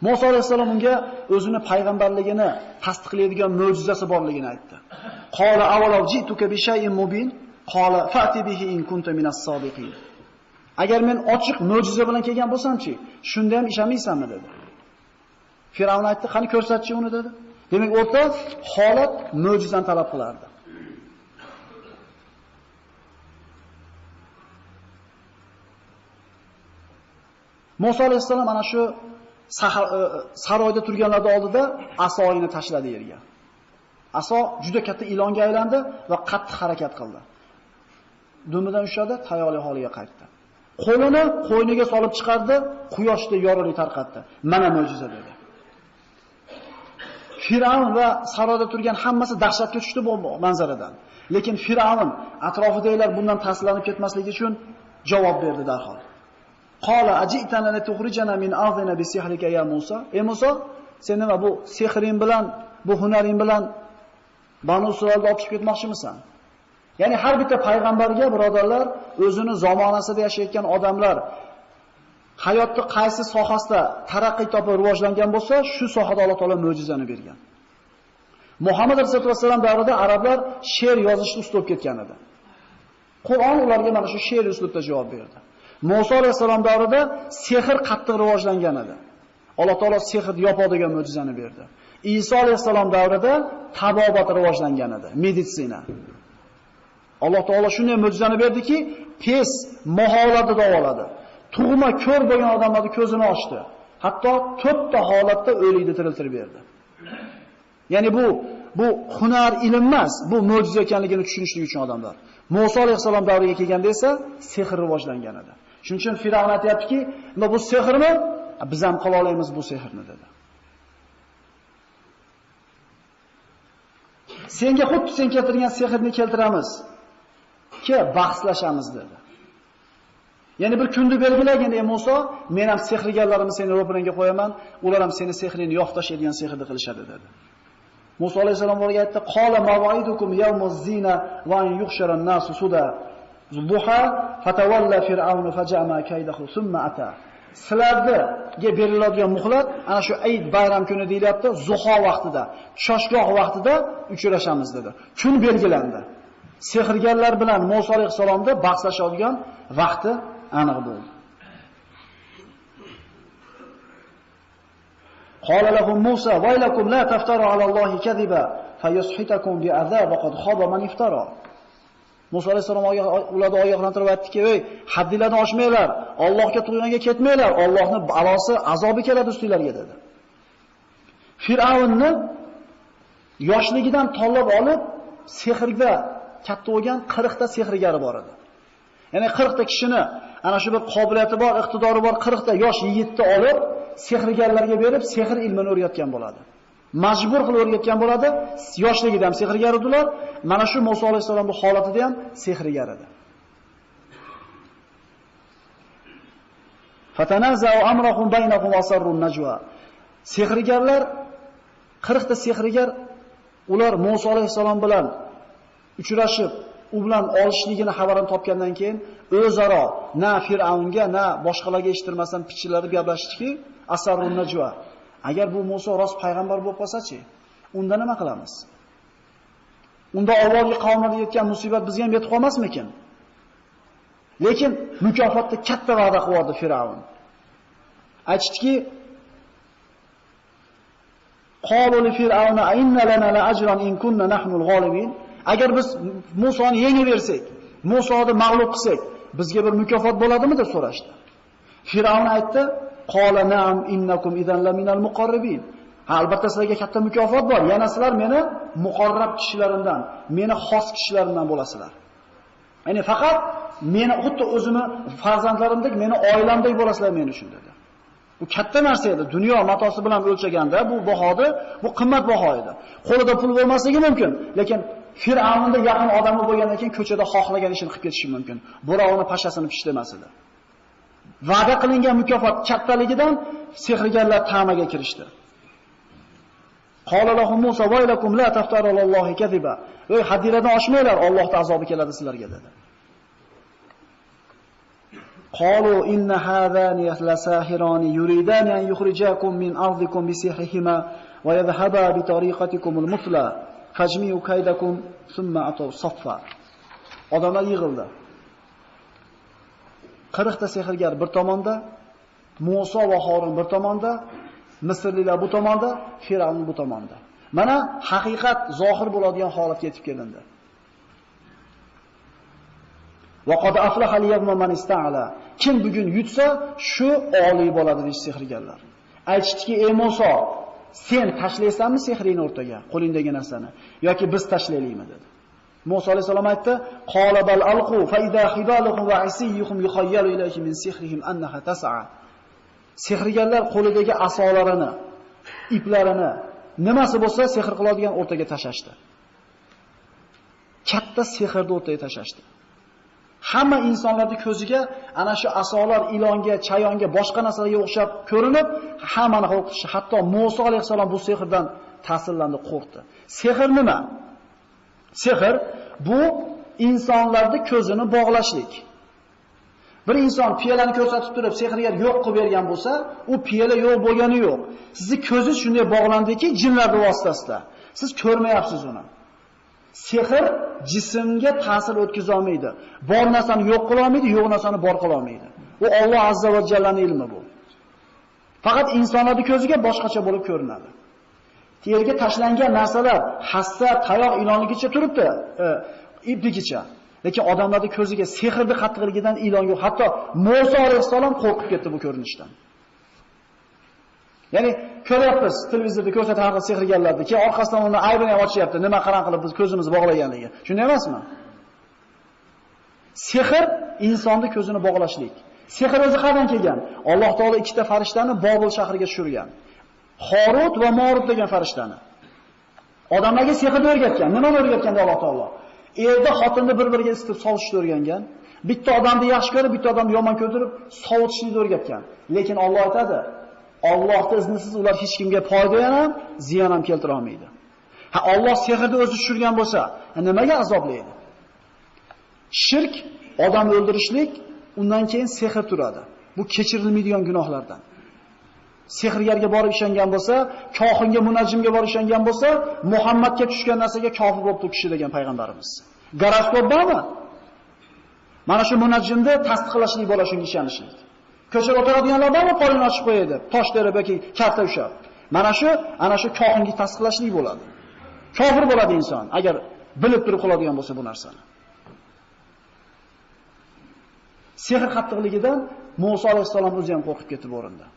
Musa alayhissalom unga o'zini payg'ambarligini tasdiqlaydigan mo'jizasi borligini aytdi. Qala avvalo jituka bi shay'in mubin, qala fa'ti bihi in kunta minas sodiqin. Agar men ochiq mo'jiza bilan kelgan bo'lsam-chi, shunda ham ishamaysanmi dedi. Firavn aytdi, "Qani ko'rsatchi uni" dedi. Demak, o'rta holat mo'jizani talab qilardi. Musa alayhissalom ana shu E, saroyda turganlarning oldida asoyini tashladi yerga. Aso juda katta ilonga aylandi va qattiq harakat qildi. Dumidan ushladi, tayyorli holiga qaytdi. Qo'lini qo'yniga solib chiqardi, quyoshda yorug'lik tarqatdi. Mana mo'jiza dedi. Firavn va saroyda turgan hammasi dahshatga tushdi bu manzaradan. Lekin Firavn atrofidagilar bundan ta'sirlanib ketmasligi uchun javob berdi darhol. Qala ajitana la tukhrijana min ardina bi sihrika ya Musa? Ey Musa, sen nima bu sehring bilan, bu hunaring bilan Banu Isroilni olib chiqib ketmoqchimisan? Ya'ni har bitta payg'ambarga birodarlar o'zini zamonasida yashayotgan odamlar hayotni qaysi sohasida taraqqiy topib rivojlangan bo'lsa, shu sohada Alloh taolo mo'jizani bergan. Muhammad rasululloh vasallam davrida arablar she'r yozishni ustib ketgan edi. Qur'on ularga mana shu she'r uslubda javob berdi. Musa alayhisalom davrida sehr qattiq rivojlangan edi. Alloh taolo sehrni yopadigan mo'jizani berdi. Iso alayhisalom davrida tabobat rivojlangan edi, meditsina. Alloh taolo shunday mo'jizani berdiki, tez maholatda davoladi. tug'ma ko'r bo'lgan odamlarning ko'zini ochdi. Hatto to'tta holatda o'likni tiriltirib berdi. Ya'ni bu bu hunar ilm emas, bu mo'jiza ekanligini tushunishlik uchun odamlar. Musa alayhisalom davriga kelganda esa sehr rivojlangan edi. Shuning uchun Firavn aytayaptiki, bu sehrmi? Biz ham qila olamiz bu sehrni dedi. Senga xuddi sen keltirgan sehrni keltiramiz. Ke bahslashamiz dedi. Ya'ni bir kunni belgilagin ey Musa, men ham sehrgarlarimni seni ro'piringga qo'yaman, ular ham seni sehrini yo'qtashadigan sehrni qilishadi dedi. Musa alayhisalom ularga aytdi: "Qola maw'idukum yawmuz zina va an yuhshara nasu suda." Duha fatawalla fir'aunu fajama kaydahu thumma ata. Sizlarga beriladigan muhlat ana shu Eid bayram kuni deyilyapti, zuho vaqtida, shoshgoh vaqtida uchrashamiz dedi. Kun belgilandi. Sehrgarlar bilan Musa alayhisalomda bahslashadigan vaqti aniq bo'ldi. قال لهم موسى ويلكم لا تفتروا على الله كذبا فيسحتكم بعذاب وقد خاب من افترى Musa alayhisalom ularni ogohlantirib aytdiki, "Ey, haddinglarni oshmanglar, Allohga tug'yonga ketmanglar, Allohning balosi, azobi keladi ustinglarga" dedi. Fir'avnni yoshligidan tanlab olib, sehrga katta bo'lgan 40 ta sehrgari bor edi. Ya'ni 40 ta kishini ana shu bir qobiliyati bor, iqtidori bor 40 ta yosh yigitni olib, sehrgarlarga berib, sehr ilmini o'rgatgan bo'ladi. Majbur qilib o'rgatgan bo'ladi. Yoshligida ham sehrgar edilar. Mana shu Musa alayhisolamning holatida ham sehrgar edi. Fatanaza'u amrahum baynahum wasarrun najwa. Sehrgarlar 40 ta sehrgar ular Musa alayhisalom bilan uchrashib, u bilan olishligini xabarini topgandan keyin o'zaro na Fir'avnga, na boshqalarga eshittirmasdan pichirlarib gaplashdiki, asarrun najwa. Agar bu Musa rost payg'ambar bo'lib qolsa-chi, unda nima qilamiz? Unda avvalgi qavmlarga yetgan musibat bizga ham yetib qolmasmikin? Lekin mukofotda katta va'da qildi Firavun. Aytishdiki, Qalu li fir'auna inna lana la ajran in kunna nahnu al-ghalibin. Agar biz Musoni yengib bersak, Musoni mag'lub qilsak, bizga bir mukofot bo'ladimi deb so'rashdi. Fir'aun aytdi: Qala na'am innakum idan laminal muqarribin. Ha, albatta sizlarga katta mukofot bor. Yana sizlar meni muqarrab kishilarimdan, meni xos kishilarimdan bo'lasizlar. Ya'ni faqat meni xuddi o'zimni farzandlarimdek, meni oilamdek bo'lasizlar meni uchun dedi. Bu katta narsa edi. Dunyo matosi bilan o'lchaganda bu bahodi, bu qimmat baho edi. Qo'lida pul bo'lmasligi mumkin, lekin Fir'avnda yaqin odami bo'lgandan keyin ko'chada xohlagan ishini qilib ketishi mumkin. Birovni pashasini pishlamas edi. Va'da qilingan mukofot kattaligidan sehrgarlar ta'maga kirishdi. Qala lahum Musa vaylakum la taftaru alallohi kadiba. Ey hadiradan oshmanglar, Allohning azobi keladi sizlarga dedi. Qalu inna hadhani lasahirani yuridani an yukhrijakum min ardikum bisihrihima wa yadhhaba bi tariqatikum al-mufla fajmi'u kaydakum thumma ataw saffa. Odamlar yig'ildi. 40 ta sehrgar bir tomonda, Musa va Harun bir tomonda, Misrliklar bu tomonda, Firavn bu tomonda. Mana haqiqat zohir bo'ladigan holatga yetib kelindi. Va qad aflaha al-yawma. Kim bugun yutsa, shu oliy bo'ladi deydi sehrgarlar. Aytishdiki, "Ey Musa, sen tashlaysanmi sehringni o'rtaga, qo'lingdagi narsani yoki biz tashlaylikmi?" dedi. Musa alayhisalom aytdi: "Qolabal alqu fa idha hibaluhum va asiyuhum yukhayyalu ilayhi min sihrihim annaha tas'a." Sehrgarlar qo'lidagi asolarini, iplarini nimasi bo'lsa sehr qiladigan o'rtaga tashashdi. Katta sehrni o'rtaga tashashdi. Hamma insonlarning ko'ziga ana shu asolar ilonga, chayonga, boshqa narsalarga o'xshab ko'rinib, hammani qo'rqitishi, hatto Musa alayhisalom bu sehrdan ta'sirlandi, qo'rqdi. Sehr nima? Sehr bu insonlarning ko'zini bog'lashlik. Bir inson piyalani ko'rsatib turib, sehrgar yo'q qilib bergan bo'lsa, u piyala yo'q bo'lgani yo'q. Sizning ko'zingiz shunday bog'landiki, jinlar vositasida. Siz ko'rmayapsiz uni. Sehr jismga ta'sir o'tkaza olmaydi. Bor narsani yo'q qila olmaydi, yo'q narsani bor qila olmaydi. U Alloh azza va jallaning ilmi bu. Faqat insonlarning ko'ziga boshqacha bo'lib ko'rinadi. Terga tashlangan narsalar hassa, tayoq, ilonligicha turibdi, e. Lekin odamlarning ko'ziga sehrni qattiqligidan ilon yo'q. Hatto Musa alayhisalom qo'rqib ketdi bu ko'rinishdan. Ya'ni ko'ryapmiz televizorda ko'rsatadi sehrgarlarni, keyin orqasidan uni aybini ham ochyapti. Nima qaran qilib biz ko'zimizni bog'laganligi. Shunday emasmi? Sehr insonni ko'zini bog'lashlik. Sehr o'zi qayerdan kelgan? Alloh taolo ikkita farishtani Bobil shahriga tushirgan. Xorut va Morut degan farishtani. Odamlarga sehrni o'rgatgan. Nimani o'rgatganda Alloh taolo? Erda xotinni bir-biriga isitib sovutishni o'rgangan. Bitta odamni yaxshi ko'rib, bitta odamni yomon ko'rib, sovutishni o'rgatgan. Lekin Alloh aytadi, Allohning iznisiz ular hech kimga foyda ham, ziyon ham keltira olmaydi. Ha Alloh sehrni o'zi tushirgan bo'lsa, nimaga azoblaydi? Shirk, odam o'ldirishlik, undan keyin sehr turadi. Bu kechirilmaydigan gunohlardan. Sehrgarga borib ishongan bo'lsa, kohinga, munajjimga borib ishongan bo'lsa, Muhammadga tushgan narsaga kofir bo'lib u kishi degan payg'ambarimiz. Garaskop bormi? Mana shu munajjimni tasdiqlashlik bo'la shunga ishonishlik. Ko'chada o'tiradiganlar bormi qo'lini ochib qo'yadi, tosh terib yoki karta ushab. Mana shu ana shu kohinga tasdiqlashlik bo'ladi. Kofir bo'ladi inson agar bilib turib qiladigan bo'lsa bu narsani. Sehr qattiqligidan Musa alayhisalom o'zi ham qo'rqib ketib o'rindi. o'rinda.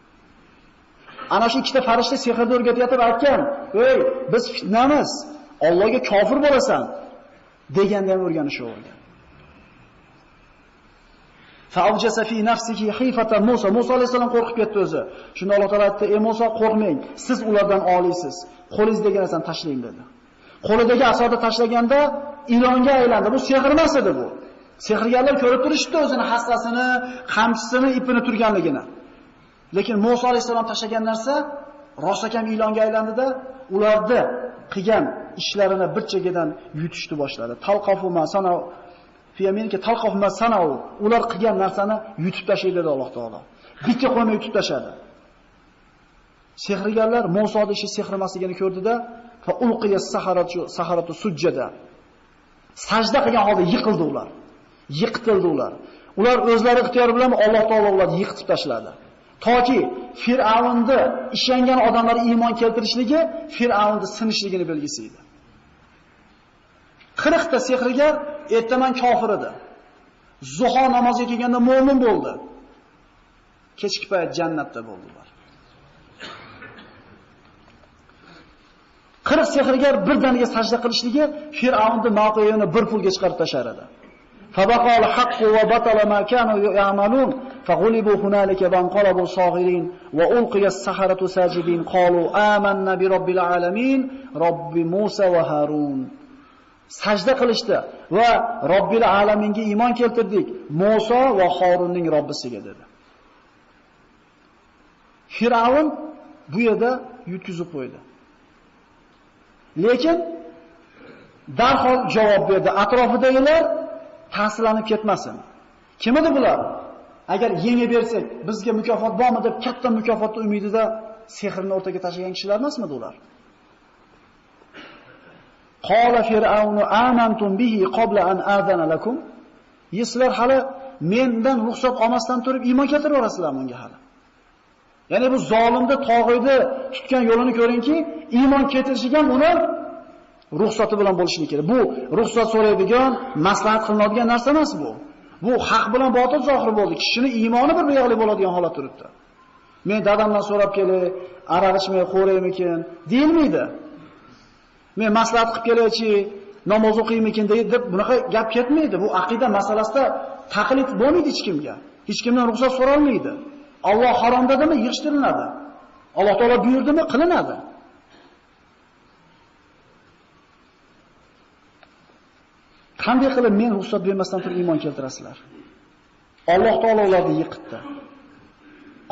Ana shu ikkita farishta sehrni o'rgatayotib aytgan, "Ey, biz fitnamiz. Allohga kofir bo'lasan." deganda ham o'rganishi o'rgan. Fa'awjasa fi nafsihi khifatan Musa. Musa alayhisalom qo'rqib ketdi o'zi. Shunda Alloh taolo aytdi: "Ey Musa, qo'rqmang. Siz ulardan oliysiz. Qo'lingizdagi narsani tashlang" dedi. Qo'lidagi asoni tashlaganda ilonga aylandi. Bu sehr emas edi bu. Sehrgarlar ko'rib turishdi o'zini hassasini, qamchisini, ipini turganligini. Lekin Musa alayhisalom tashlagan narsa rostakam ilonga aylandida, ularni qilgan ishlarini bir chegadan yutishni boshladi. Talqofu masana fiyaminki talqafu masanau. Ular qilgan narsani yutib tashlaydi dedi Alloh taolo. Bitta qo'ymay yutib tashladi. Sehrgarlar Musoning ishi sehr emasligini ko'rdida, fa ulqiya saharatu saharatu sujjada. Sajda qilgan holda yiqildi ular. Yiqtildi ular. Ular o'zlari ixtiyor bilan Alloh taolo ularni yiqitib tashladi. Toki Fir'avnni ishongan odamlar iymon keltirishligi Fir'avnni sinishligini belgisi edi. 40 ta sehrgar ertaman kofir edi. Zuho namoziga kelganda mu'min bo'ldi. Kechki payt jannatda bo'ldilar. 40 sehrgar birdaniga sajda qilishligi Fir'avnni mavqeyini bir pulga chiqarib tashar edi. فبقى الحق وبطل ما كانوا يعملون فغلبوا هنالك وانقلبوا صاغرين وألقي السحرة ساجدين قالوا آمنا برب العالمين رب موسى وهارون sajda qilishdi va Robbil alaminga iymon keltirdik. Musa va Harunning Robbisiga dedi. Firavun bu yerda yutkizib qo'ydi. Lekin darhol javob berdi. Atrofidagilar ta'sirlanib ketmasin. Kim edi bular? Agar yenga bersak, bizga mukofot bormi deb katta mukofotni umidida sehrni o'rtaga tashlagan kishilar emasmidi ular? Qala fir'aunu amantum bihi qabla an azana lakum? Yeslar hali mendan ruxsat olmasdan turib iymon keltirib yuborasizlarmi bunga hali? Ya'ni bu zolimni tog'iydi tutgan yo'lini ko'ringki, iymon keltirishiga uni ruxsati bilan bo'lishi kerak. Bu ruxsat so'raydigan, maslahat qilinadigan narsa emas bu. Bu haq bilan botil zohir bo'ldi. Kishining iymoni bir yoqli bo'ladigan holat turibdi. Men dadamdan so'rab kelay, aroq ichmay qo'raymikin, deyilmaydi. Men maslahat qilib kelaychi, namoz o'qiymikin deb bunaqa gap ketmaydi. Bu aqida masalasida taqlid bo'lmaydi hech kimga. Hech kimdan ruxsat so'ralmaydi. Alloh harom dedimi, yig'ishtiriladi. Alloh taolo buyurdimi, qilinadi. Qanday qilib men ruxsat bermasdan turib iymon keltirasizlar? Alloh taolo ularni yiqitdi.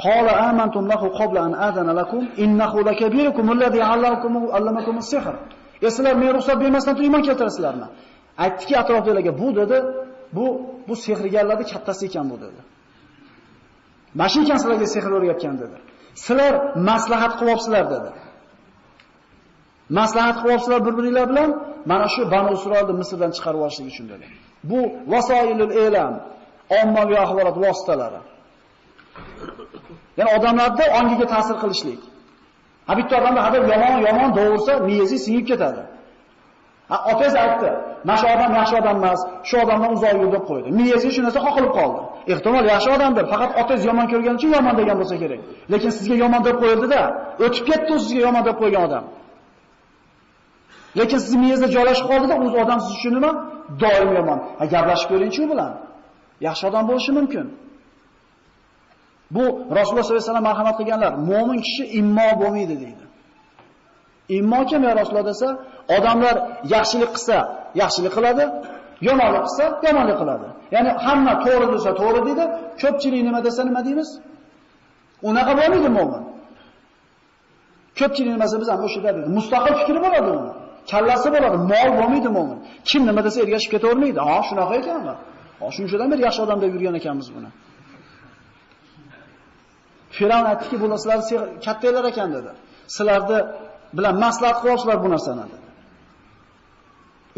Qala amantum lahu qabla an adana lakum innahu lakabirukum alladhi 'allamakum 'allamakum as-sihr. E, sizlar men ruxsat bermasdan turib iymon keltirasizlarmi? Aytdiki atrofdagilarga bu dedi, bu bu sehrgarlarning kattasi ekan bu dedi. Mashi ekan sizlarga sehr o'rgatgan dedi. Sizlar maslahat qilyapsizlar dedi. Maslahat qilyapsizlar bir-biringlar bilan mana shu Banu Isroilni Misrdan chiqarib olishlik uchun dedi. Bu vasoilul e'lam, ommaviy axborot vositalari. Ya'ni odamlarda ongiga ta'sir qilishlik. Ha bitta odamni hadab yomon yomon dovursa, miyazi singib ketadi. Ha otangiz aytdi, "Mana shu odam yaxshi odam emas, shu odamdan uzoq yur" deb qo'ydi. Miyazi shu narsa qoqilib qoldi. Ehtimol yaxshi odamdir, faqat otangiz yomon ko'rgani uchun yomon degan bo'lsa kerak. Lekin sizga yomon deb qo'yildi-da, o'tib ketdi u sizga yomon deb qo'ygan odam. Lekin sizni miyangizda joylashib qoldida o'z odam siz uchun nima? Doim yomon. Ha gaplashib ko'ringchi u bilan. Yaxshi odam bo'lishi mumkin. Bu Rasululloh sollallohu alayhi vasallam marhamat qilganlar, mo'min kishi immo bo'lmaydi deydi. Immo kim ya Rasululloh desa, odamlar yaxshilik qilsa, yaxshilik qiladi, yomonlik qilsa, yomonlik qiladi. Ya'ni hamma to'g'ri desa to'g'ri deydi, ko'pchilik nima desa nima deymiz? Unaqa bo'lmaydi mo'min Ko'pchilik nima desa biz ham o'sha deydi. Mustaqil fikri bo'ladi uni. Kallasi bo'ladi, mol bo'lmaydi mo'min. Kim nima desa ergashib ketavermaydi. Ha, shunaqa ekanmi? Ha, shunchadan beri yaxshi odam deb yurgan ekanmiz buni. Firavn aytdiki, bu narsalar kattalar ekan dedi. Sizlarni bilan maslahat qilyapsizlar bu narsani dedi.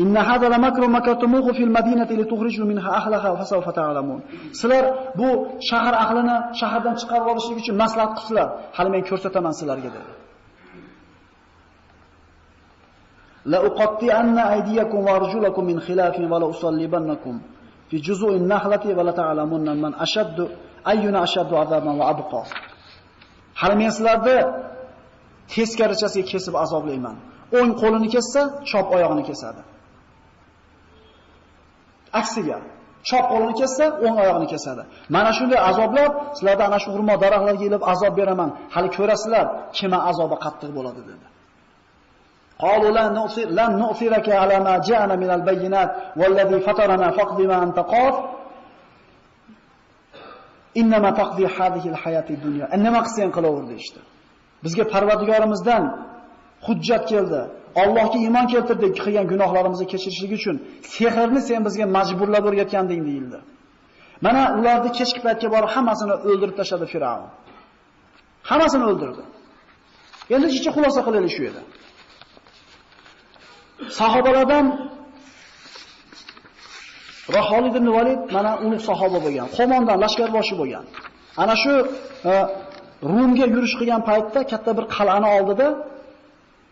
Inna hada la makru makatumuhu fil madinati litughriju minha ahlaha fa sawfa ta'lamun. Sizlar bu shahar ahlini shahardan chiqarib olishlik uchun maslahat qilsizlar. Hali men ko'rsataman sizlarga dedi. La uqatti anna aydiyakum wa arjulakum min khilafin va la usallibannakum fi juz'in nahlati va la ta'lamunna man ashaddu ayyuna ashaddu azaban va abqa. Hali men sizlarni teskarichasiga kesib azoblayman. O'ng qo'lini kessa, chop oyog'ini kesadi. Aksiga, chop qo'lini kessa, o'ng oyog'ini kesadi. Mana shunday azoblab, sizlarga ana shu xurmo daraxtlarga kelib azob beraman. Hali ko'rasizlar, kima azobi qattiq bo'ladi dedi. قالوا لا نؤثر لن نؤثرك على ما جاءنا من البينات والذي فطرنا فاقض ما أنت قاض إنما تقضي هذه الحياة الدنيا إنما qilsang qilaverdi işte. Bizga Parvardigorimizdan hujjat keldi. Allohga iymon keltirdik qilgan gunohlarimizni kechirishlik uchun sehrni sen bizga majburlab o'rgatganding deyildi. Mana ularni kechki paytga borib hammasini o'ldirib tashladi Firavn. Hammasini o'ldirdi. Endi ichki xulosa qilaylik shu edi. Sahobalardan Raholid ibn Valid mana uni sahoba bo'lgan, qo'mondan lashkarboshi bo'lgan. Ana shu e, Rumga yurish qilgan paytda katta bir qal'ani oldida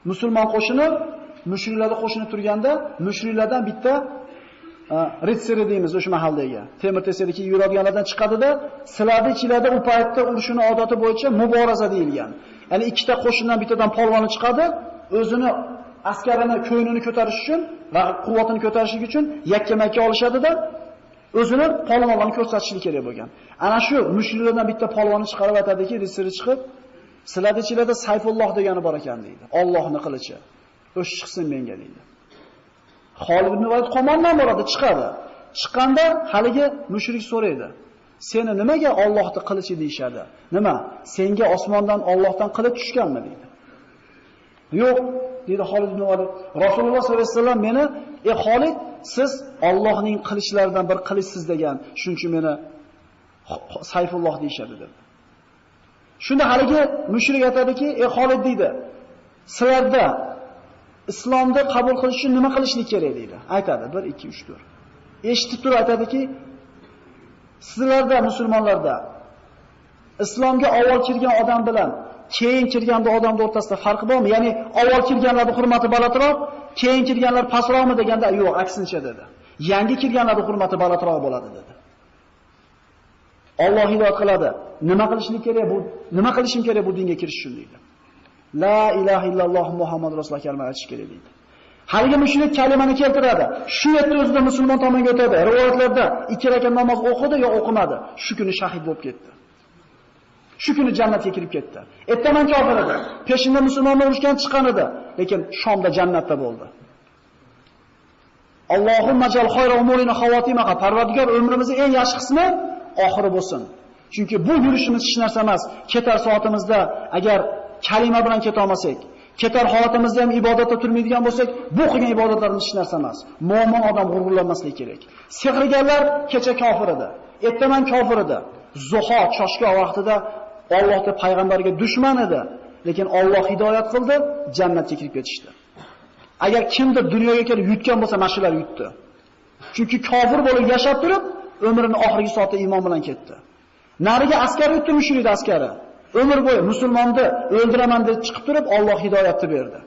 musulmon qo'shini mushriklarga qo'shini turganda mushriklardan bitta e, ritseri deymiz o'sha mahaldagi. Temir tesadagi yuradiganlardan chiqadida, silarni ichinglarda u paytda urushini odati bo'yicha muboraza deyilgan. Ya'ni ikkita qo'shindan bittadan polvoni chiqadi, o'zini askarini ko'ynini ko'tarish uchun va quvvatini ko'tarish uchun yakka-makka olishadida o'zini polvonlarni ko'rsatishlik kerak bo'lgan. Ana shu mushriklardan bitta polvonni chiqarib aytadiki, risiri chiqib, sizlarning ichinglarda Sayfulloh degani bor ekan deydi. Allohning qilichi. O'sh chiqsin menga deydi. Xolid ibn Valid qo'mondan boradi, chiqadi. Chiqqanda haligi mushrik so'raydi. Seni nimaga Allohning qilichi deyshadi? Nima? Senga osmondan Allohdan qilich tushganmi deydi. Yo'q, dedi Xolid ibn Valid. Rasululloh sollallohu alayhi vasallam meni, "Ey Xolid, siz Allohning qilichlaridan bir qilichsiz degan, shuning uchun meni Sayfulloh deyshadi" dedi. Shunda haligi mushrik aytadiki, "Ey Xolid" deydi. "Sizlarda islomni qabul qilish uchun nima qilishlik kerak?" deydi. Aytadi 1 2 3 4. Eshitib turib aytadiki, "Sizlarda musulmonlarda islomga avval kirgan odam bilan keyin kirganda odamni o'rtasida farqi bormi? Ya'ni avval kirganlarning hurmati balandroq, keyin kirganlar pastroqmi deganda yo'q, aksincha dedi. Yangi kirganlarning hurmati balandroq bo'ladi dedi. Alloh hidoyat qiladi. Nima qilishlik kerak bu? Nima qilishim kerak bu dinga kirish uchun deydi. La ilaha illalloh Muhammad rasululloh kalima aytish kerak deydi. Haligi mushrik kalimani keltiradi. Shu yerda o'zida musulmon tomonga o'tadi. Rivoyatlarda ikki rakat namoz o'qidi yo o'qimadi. Shu kuni shahid bo'lib ketdi. Shu kuni jannatga kirib ketdi. Ertaman kofir edi. Peshinda musulmonlar urushgan chiqqan edi, lekin Shomda jannatda bo'ldi. Allohumma jal khayra umurina xavotimaha. Parvardigor umrimizning eng yaxshi qismi oxiri bo'lsin. Chunki bu yurishimiz hech narsa emas. Ketar soatimizda agar kalima bilan keta olmasak, ketar holatimizda ham ibodatda turmaydigan bo'lsak, bu qilgan ibodatlarimiz hech narsa emas. Mu'min odam g'ururlanmasligi kerak. Sehrgarlar kecha kofir edi, ertaman kofir edi. Zuho choshga vaqtida Allohga payg'ambarga dushman edi, lekin Alloh hidoyat qildi, jannatga kirib ketishdi. Agar kimdir dunyoga kelib yutgan bo'lsa, mashular yutdi. Chunki kofir bo'lib yashab turib, umrining oxirgi soati iymon bilan ketdi. Nariga askar yutdi mushrik askari. Umr bo'yi musulmonni o'ldiraman deb chiqib turib, Alloh hidoyatni berdi.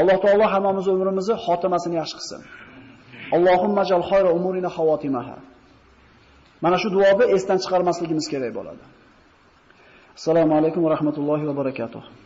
Alloh taolo hammamiz umrimizni xotimasini yaxshi qilsin. Allohumma jal khayra umurina xavotimaha. Mana shu duoni esdan chiqarmasligimiz kerak bo'ladi. Assalomu alaykum va rahmatullohi va barakatuh.